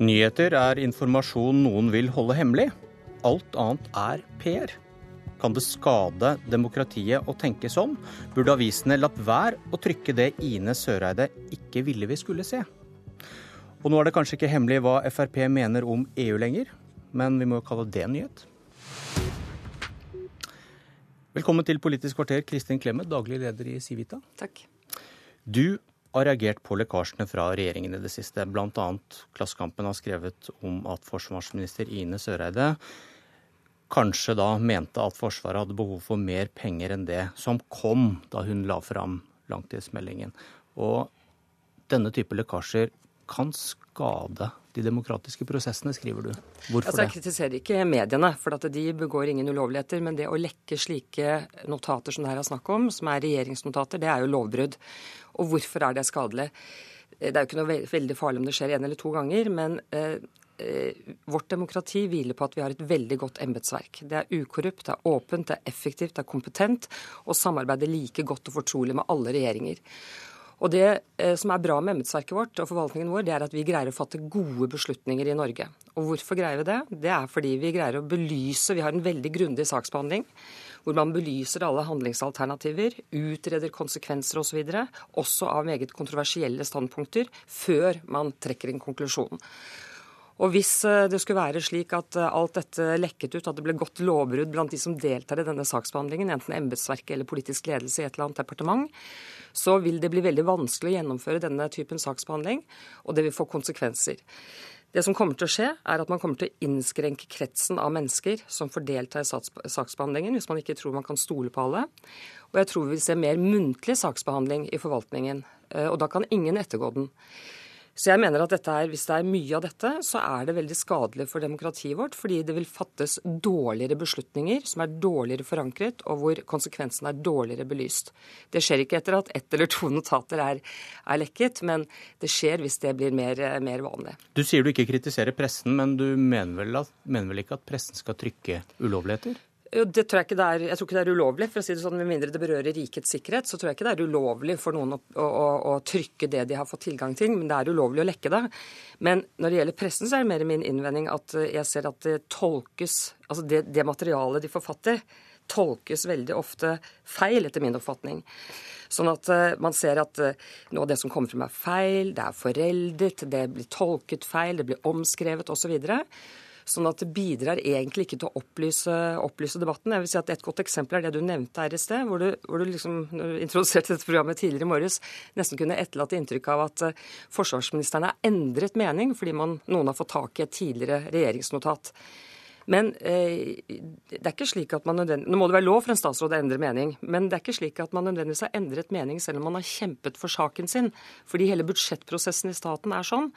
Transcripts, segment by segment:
Nyheter er informasjon noen vil holde hemmelig. Alt annet er PR. Kan det skade demokratiet å tenke sånn? Burde avisene latt være å trykke det Ine Søreide ikke ville vi skulle se? Og nå er det kanskje ikke hemmelig hva Frp mener om EU lenger, men vi må jo kalle det en nyhet. Velkommen til Politisk kvarter, Kristin Clemet, daglig leder i Civita. Takk. Du har reagert på lekkasjene fra regjeringen i det siste. Annet Klassekampen har skrevet om at forsvarsminister Ine Søreide kanskje da mente at Forsvaret hadde behov for mer penger enn det som kom da hun la fram langtidsmeldingen. Og denne type lekkasjer kan skade de demokratiske prosessene, skriver du. Hvorfor altså, jeg det? kritiserer ikke mediene, for at de begår ingen ulovligheter. Men det å lekke slike notater som det her er snakk om, som er regjeringsnotater, det er jo lovbrudd. Og hvorfor er det skadelig? Det er jo ikke noe veldig farlig om det skjer en eller to ganger, men eh, eh, vårt demokrati hviler på at vi har et veldig godt embetsverk. Det er ukorrupt, det er åpent, det er effektivt, det er kompetent og samarbeider like godt og fortrolig med alle regjeringer. Og Det eh, som er bra med embetsverket vårt og forvaltningen vår, det er at vi greier å fatte gode beslutninger i Norge. Og hvorfor greier vi det? Det er fordi vi greier å belyse Vi har en veldig grundig saksbehandling hvor man belyser alle handlingsalternativer, utreder konsekvenser osv., og også av meget kontroversielle standpunkter, før man trekker en konklusjon. Og Hvis eh, det skulle være slik at eh, alt dette lekket ut, at det ble godt lovbrudd blant de som deltar i denne saksbehandlingen, enten embetsverket eller politisk ledelse i et eller annet departement, så vil det bli veldig vanskelig å gjennomføre denne typen saksbehandling, og det vil få konsekvenser. Det som kommer til å skje, er at man kommer til å innskrenke kretsen av mennesker som får delta i saksbehandlingen, hvis man ikke tror man kan stole på alle. Og jeg tror vi vil se mer muntlig saksbehandling i forvaltningen. Eh, og da kan ingen ettergå den. Så jeg mener at er, Hvis det er mye av dette, så er det veldig skadelig for demokratiet vårt. Fordi det vil fattes dårligere beslutninger som er dårligere forankret, og hvor konsekvensene er dårligere belyst. Det skjer ikke etter at ett eller to notater er, er lekket, men det skjer hvis det blir mer, mer, vanlig. Du sier du ikke kritiserer pressen, men du mener vel, at, mener vel ikke at pressen skal trykke ulovligheter? Det tror jeg, ikke det er, jeg tror ikke det er ulovlig, for å si det sånn, med mindre det berører rikets sikkerhet. Så tror jeg ikke det er ulovlig for noen å, å, å, trykke det de har fått tilgang til, men det er ulovlig å lekke det. Men når det gjelder pressen, så er det mer min innvending at eh, jeg ser at det tolkes Altså det, det materialet de forfatter, tolkes veldig ofte feil, etter min oppfatning. Sånn at uh, man ser at uh, noe av det som kommer frem er feil, det er foreldet, det blir tolket feil, det blir omskrevet osv. Sånn at det bidrar egentlig ikke til å opplyse, opplyse, debatten. Jeg vil si at Et godt eksempel er det du nevnte her i sted, hvor du, hvor du liksom, introduserte dette programmet tidligere i morges, nesten kunne etterlate inntrykk av at uh, forsvarsministeren har endret mening fordi man, noen har fått tak i et tidligere regjeringsnotat. Men eh, det er ikke slik at man. Nå må det være lov for en statsråd å endre mening, men det er ikke slik at man nødvendigvis har endret mening selv om man har kjempet for saken sin. Fordi hele budsjettprosessen i staten er sånn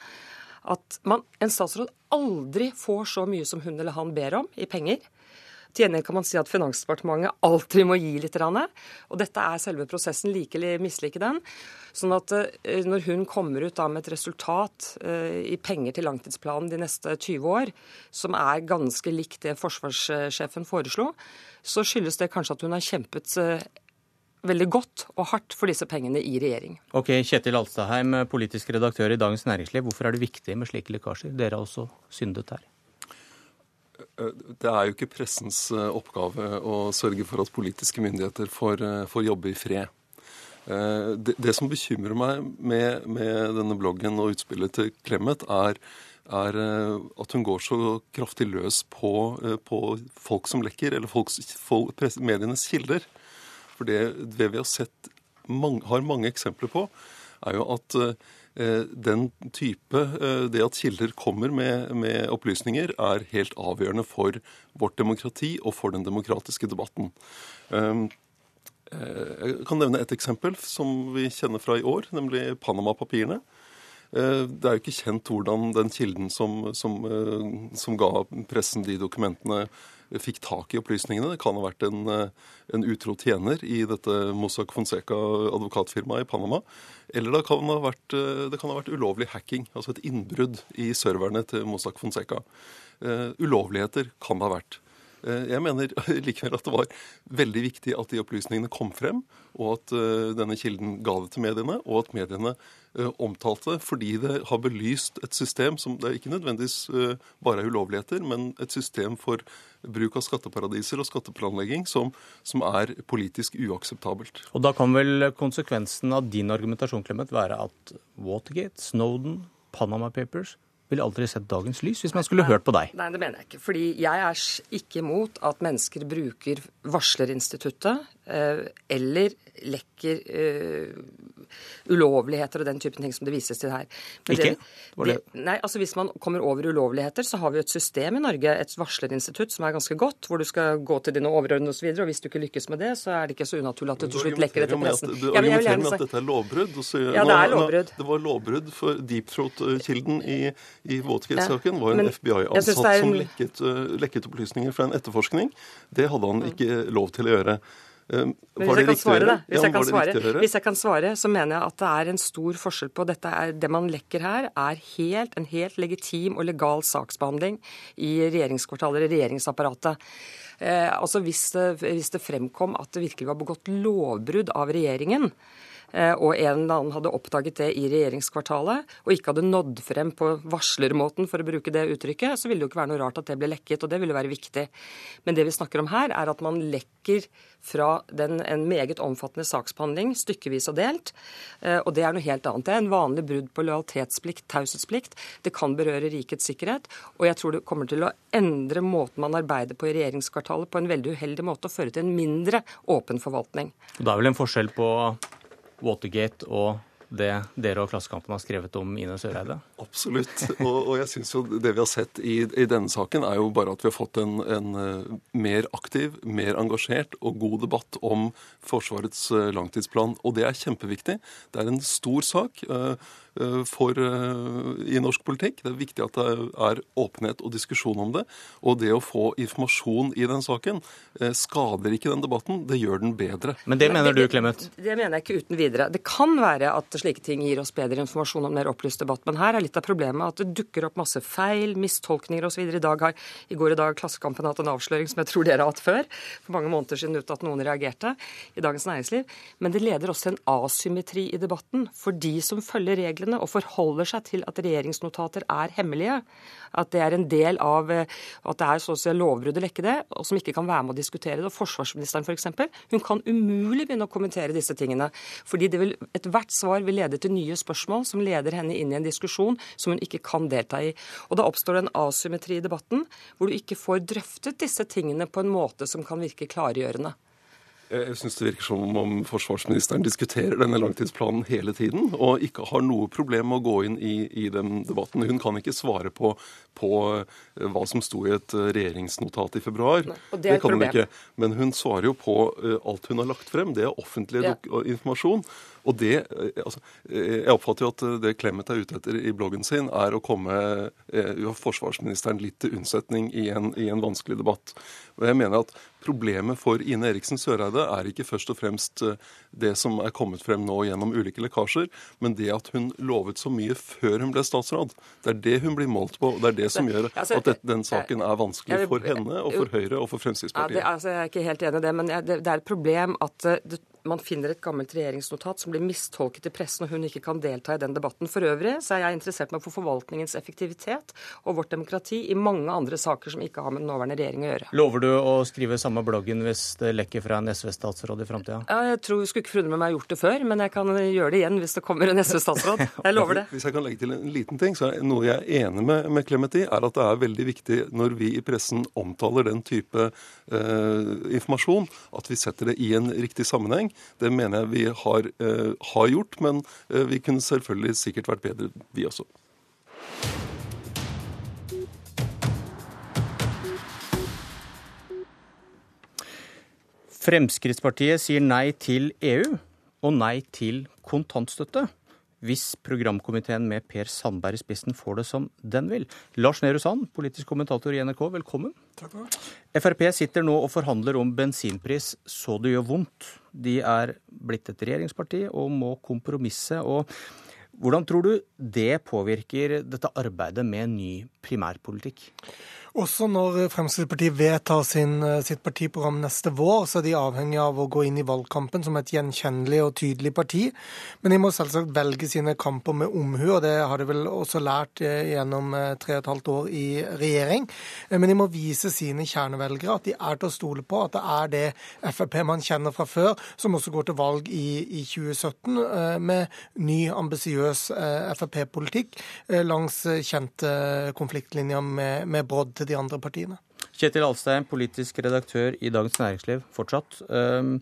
at man, en statsråd aldri får så mye som hun eller han ber om i penger. Til gjengjeld kan man si at Finansdepartementet alltid må gi litt. Og dette er selve prosessen, like eller mislike den. Sånn at eh, når hun kommer ut med et resultat eh, i penger til langtidsplanen de neste 20 år, som er ganske likt det forsvarssjefen foreslo, så skyldes det kanskje at hun har kjempet eh, veldig godt og hardt for disse pengene i regjering. Ok, Kjetil Alstaheim, politisk redaktør i Dagens Næringsliv. Hvorfor er det viktig med slike lekkasjer? Dere har også syndet her. Det er jo ikke pressens eh, oppgave å sørge for at politiske myndigheter får, eh, får jobbe i fred. Eh, det, det, som bekymrer meg med, med, denne bloggen og utspillet til Clemet, er, er at hun går så kraftig løs på, på folk som lekker, eller folks, folk, medienes kilder. For det, det vi har sett, mange, har mange eksempler på, er jo at eh, den type eh, Det at kilder kommer med, med, opplysninger, er helt avgjørende for vårt demokrati og for den demokratiske debatten. Um, jeg kan nevne et eksempel som vi kjenner fra i år, nemlig Panama-papirene. Det er jo ikke kjent hvordan den kilden som, som, som ga pressen de dokumentene, fikk tak i opplysningene. Det kan ha vært en, eh, en utro tjener i dette Mossack Fonseca advokatfirmaet i Panama. Eller det kan, ha vært, eh, kan ha vært ulovlig hacking, altså et innbrudd i serverne til Mossack Fonseca. Uh, ulovligheter kan det ha vært. Eh, jeg mener likevel at det var veldig viktig at de opplysningene kom frem, og at eh, denne kilden ga det til mediene, og at mediene eh, omtalte fordi det har belyst et system som det er ikke nødvendigvis bare er ulovligheter, men et system for bruk av skatteparadiser og skatteplanlegging som, som er politisk uakseptabelt. Og Da kan vel konsekvensen av din argumentasjon Clement, være at Watergate, Snowden, Panama Papers ville aldri sett dagens lys hvis man skulle hørt på deg? Nei, det mener jeg ikke. Fordi jeg er ikke imot at mennesker bruker varslerinstituttet eller lekker uh, ulovligheter og den typen ting som det vises til her. Men ikke? Det, det, nei, altså Hvis man kommer over ulovligheter, så har vi et system i Norge, et varslerinstitutt, som er ganske godt, hvor du skal gå til dine overordnede osv. Og, og hvis du ikke lykkes med det, så er det ikke så unaturlig at du til slutt lekker det til pressen. Du argumenterer med at dette er lovbrudd. ja, det er lovbrudd. Det var lovbrudd for Deep Throat-kilden i i våtkretssaken. Ja, var en FBI-ansatt som lekket, uh, lekket, opplysninger fra en etterforskning. Det hadde han ikke lov til å gjøre. Men hvis jeg, kan svare. Hvis, jeg svare, hvis jeg kan svare, så mener jeg at det er en stor forskjell på dette. Det man lekker her, er helt, en helt legitim og legal saksbehandling i regjeringskvartaler, i regjeringsapparatet. Eh, altså hvis det, hvis det fremkom at det virkelig var begått lovbrudd av regjeringen, og en eller annen hadde oppdaget det i regjeringskvartalet og ikke hadde nådd frem på varslermåten, for å bruke det uttrykket, så ville det jo ikke være noe rart at det ble lekket, og det ville være viktig. Men det vi snakker om her, er at man lekker fra den, en meget omfattende saksbehandling, stykkevis og delt. Eh, og det er noe helt annet. Det er en vanlig brudd på lojalitetsplikt, taushetsplikt. Det kan berøre rikets sikkerhet. Og jeg tror det kommer til å endre måten man arbeider på i regjeringskvartalet på en veldig uheldig måte og føre til en mindre åpen forvaltning. Det er vel en forskjell på Watergate og det dere og Klassekampen har skrevet om Ine Søreide? Absolutt. Og, og jeg syns jo det vi har sett i, i, denne saken, er jo bare at vi har fått en, en, eh, mer aktiv, mer engasjert og god debatt om Forsvarets eh, langtidsplan. Og det er kjempeviktig. Det er en stor sak. Uh, Eh, for, i norsk politikk. Det er viktig at det er åpenhet og diskusjon om det. Og det å få informasjon i den saken skader ikke den debatten, det gjør den bedre. Men det mener du, Clemet? Det, det mener jeg ikke uten videre. Det kan være at slike ting gir oss bedre informasjon om mer opplyst debatt, men her litt av problemet at det dukker opp masse feil, mistolkninger osv. I, dag I går i dag Klassekampen hatt en avsløring som jeg tror dere har hatt før, for mange måneder siden uten at noen reagerte, i Dagens Næringsliv. Men det leder også til en asymmetri i debatten. For de som følger reglene og forholder seg til at regjeringsnotater er hemmelige, at det er en del av at det er så å si lovbrudd å lekke det, og som ikke kan være med å diskutere det. Og forsvarsministeren f.eks. For hun kan umulig begynne å kommentere disse tingene. Fordi vil, ethvert svar vil lede til nye spørsmål som leder henne inn i en diskusjon som hun ikke kan delta i. Og da oppstår det en asymmetri i debatten, hvor du ikke får drøftet disse tingene på en måte som kan virke klargjørende. Jeg syns det virker som om forsvarsministeren diskuterer denne langtidsplanen hele tiden, og ikke har noe problem med å gå inn i, i den debatten. Hun kan ikke svare på, på eh, hva som sto i et eh, regjeringsnotat i februar. Nei, det, det, kan hun ikke. Men hun svarer jo på eh, alt hun har lagt frem. Det er offentlig ja. informasjon. Og det, altså, Jeg oppfatter jo at det Clemet er ute etter i bloggen sin, er å komme forsvarsministeren litt til unnsetning i en, i en vanskelig debatt. Og jeg mener at Problemet for Ine Eriksen Søreide er ikke først og fremst eh, det som er kommet frem nå gjennom ulike lekkasjer, men det at hun lovet så mye før hun ble statsråd. Det er det hun blir målt på, og det er det som gjør at at den saken er vanskelig for henne og for Høyre og for Fremskrittspartiet. Ja, det, altså, jeg er ikke helt enig i det, men det, er et problem at eh, det, man finner et gammelt regjeringsnotat som blir mistolket i pressen, og hun ikke kan delta i den debatten. For øvrig så er jeg interessert meg for forvaltningens effektivitet og vårt demokrati i mange andre saker som ikke har med den nåværende regjering å gjøre. Lover du å skrive samme bloggen hvis det lekker fra en SV-statsråd i framtida? Ja, jeg tror jeg skulle ikke forundre meg meg gjort det før, men jeg kan gjøre det igjen hvis det kommer en SV-statsråd. Jeg lover det. Hvis jeg kan legge til en liten ting, så er noe jeg er enig med, med Clemet i, er at det er veldig viktig når vi i pressen omtaler den type eh, informasjon, at vi setter det i en riktig sammenheng. Det mener jeg vi har, eh, har gjort, men eh, vi kunne selvfølgelig sikkert vært bedre, vi også. Fremskrittspartiet sier nei til EU og nei til kontantstøtte hvis programkomiteen med Per Sandberg i spissen får det som den vil. Lars Nehru Sand, politisk kommentator i NRK, velkommen. Takk for det. Frp sitter nå og forhandler om bensinpris så det gjør vondt. De er blitt et regjeringsparti og må kompromisse. og hvordan tror du det påvirker dette arbeidet med ny primærpolitikk? Også når Fremskrittspartiet vedtar sin, sitt partiprogram neste vår, så er de avhengig av å gå inn i valgkampen som et gjenkjennelig og tydelig parti. Men de må selvsagt velge sine kamper med omhu, og det har de vel også lært eh, gjennom eh, tre og et halvt år i regjering. Eh, men de må vise sine kjernevelgere at de er til å stole på, at det er det Frp man kjenner fra før, som også går til valg i, i 2017 med ny, ambisiøs Frp-politikk langs kjente konfliktlinjer med, med brodd til de andre partiene. Kjetil Alstein, politisk redaktør i Dagens Næringsliv fortsatt. Um,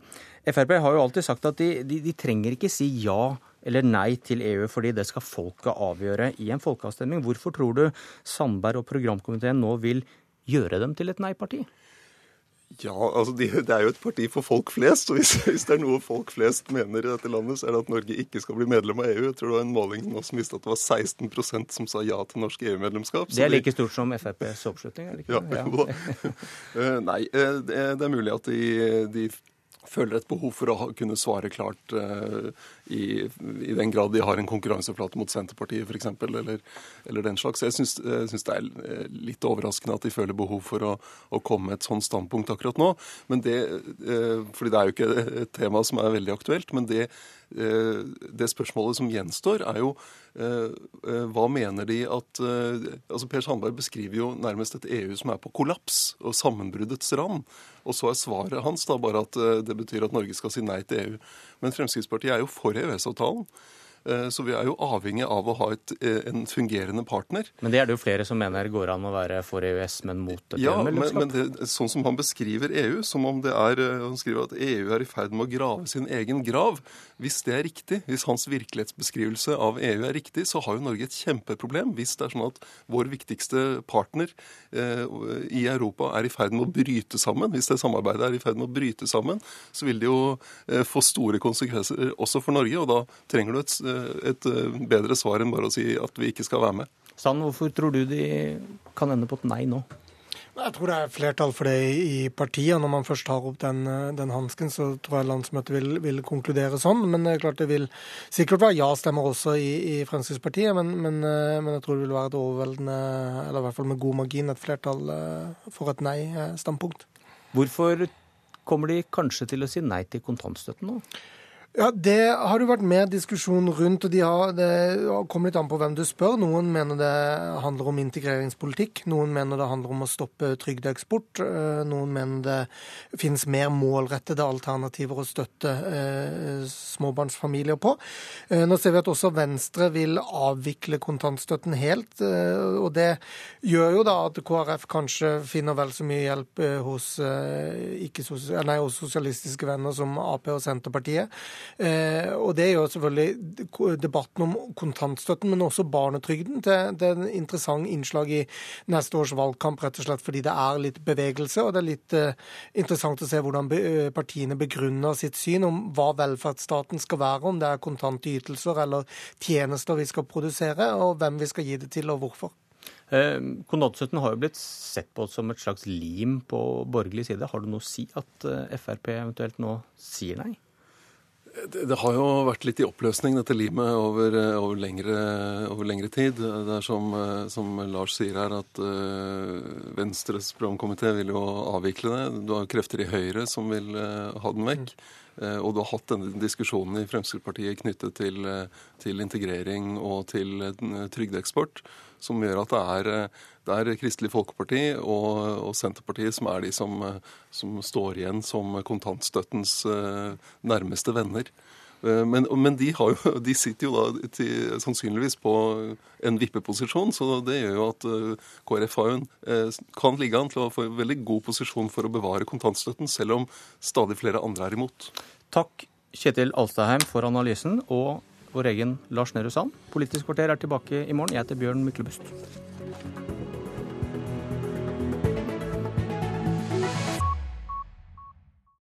Frp har jo alltid sagt at de, de, de, trenger ikke si ja eller nei til EU, fordi det skal folket avgjøre i en folkeavstemning. Hvorfor tror du Sandberg og programkomiteen nå vil gjøre dem til et nei-parti? Ja, altså de, Det er jo et parti for folk flest. og hvis, hvis, det er noe folk flest mener i dette landet, så er det at Norge ikke skal bli medlem av EU. Jeg tror det var en måling nå som viste at det var 16% som sa ja til norsk EU-medlemskap. Det er like stort som FrPs oppslutning? er det ikke? Ja, jo da. Eh, nei, eh, det, det, er mulig at de, de føler et behov for å kunne svare klart uh, i, i, den grad de har en konkurranseflate mot Senterpartiet f.eks., eller, eller den slags. Jeg syns, det er eh, litt overraskende at de føler behov for å, å komme med et sånt standpunkt akkurat nå. Men det, uh, fordi det er jo ikke et tema som er veldig aktuelt. men det det spørsmålet som gjenstår, er jo hva mener de at altså Per Sandberg beskriver jo nærmest et EU som er på kollaps og sammenbruddets rand. Og så er svaret hans da bare at eh, det betyr at Norge skal si nei til EU. Men Fremskrittspartiet er jo for EØS-avtalen. Eh, så vi er jo avhengig av å ha et, eh, en fungerende partner. Men det er det jo flere som mener går an å være for EØS, men mot et ja, medlemskap? Men, men det, sånn som han beskriver EU, som om det er eh, Han skriver at EU er i ferd med å grave sin egen grav. Hvis det er riktig, hvis hans virkelighetsbeskrivelse av EU er riktig, så har jo Norge et kjempeproblem hvis det er sånn at vår viktigste partner eh, i Europa er i ferd med å bryte sammen. Hvis det samarbeidet er i ferd med å bryte sammen, så vil det jo eh, få store konsekvenser også for Norge. Og da trenger du et et eh, bedre svar enn bare å si at vi ikke skal være med. Sand, hvorfor tror du de kan ende på et nei nå? Jeg tror det er flertall for det i partiet. Når man først tar opp den, eh, den hansken, så tror jeg landsmøtet vil, vil, konkludere sånn. Men det er klart det vil sikkert være ja-stemmer også i, i Fremskrittspartiet. Men, men, eh, men, jeg tror det vil være et overveldende, eller i hvert fall med god margin, et flertall for et nei-standpunkt. Hvorfor kommer de kanskje til å si nei til kontantstøtten nå? Ja, Det har det vært mer diskusjon rundt, og de har, det kommer litt an på hvem du spør. Noen mener det handler om integreringspolitikk, noen mener det handler om å stoppe trygdeeksport. Eh, noen mener det finnes mer målrettede alternativer å støtte eh, småbarnsfamilier på. Eh, nå ser vi at også Venstre vil avvikle kontantstøtten helt, og det gjør jo da at KrF kanskje finner vel så mye hjelp hos, hos sosialistiske venner som Ap og Senterpartiet. Eh, og Det er jo selvfølgelig debatten om kontantstøtten, men også barnetrygden, Det er en interessant innslag i neste års valgkamp, rett og slett fordi det er litt bevegelse. Og det er litt eh, interessant å se hvordan eh, partiene begrunner sitt syn om hva velferdsstaten skal være, om det er kontante ytelser eller tjenester vi skal produsere, og hvem vi skal gi det til, og hvorfor. Kontantstøtten har jo blitt sett på som et slags lim på borgerlig side. Har du noe å si at Frp eventuelt nå sier nei? Det, har jo vært litt i oppløsning, dette limet, over, over, lengre, over lengre, tid. Det er som, som Lars sier her, at uh, Venstres programkomité vil jo avvikle det. Du har krefter i Høyre som vil ha den vekk. Uh, og du har hatt denne diskusjonen i Fremskrittspartiet knyttet til, til integrering og til trygdeeksport som gjør at det er, det er Kristelig Folkeparti og, og, Senterpartiet som er de som, som, står igjen som kontantstøttens eh, nærmeste venner. Eh, men, men de, jo, de, sitter jo da til, sannsynligvis på en vippeposisjon, så det gjør jo at eh, KrF har en, kan ligge an til å få en veldig god posisjon for å bevare kontantstøtten, selv om stadig flere andre er imot. Takk Kjetil Alstaheim for analysen. og vår egen Lars Nehru Sand. Politisk kvarter er tilbake i morgen. Jeg heter Bjørn Myklebust.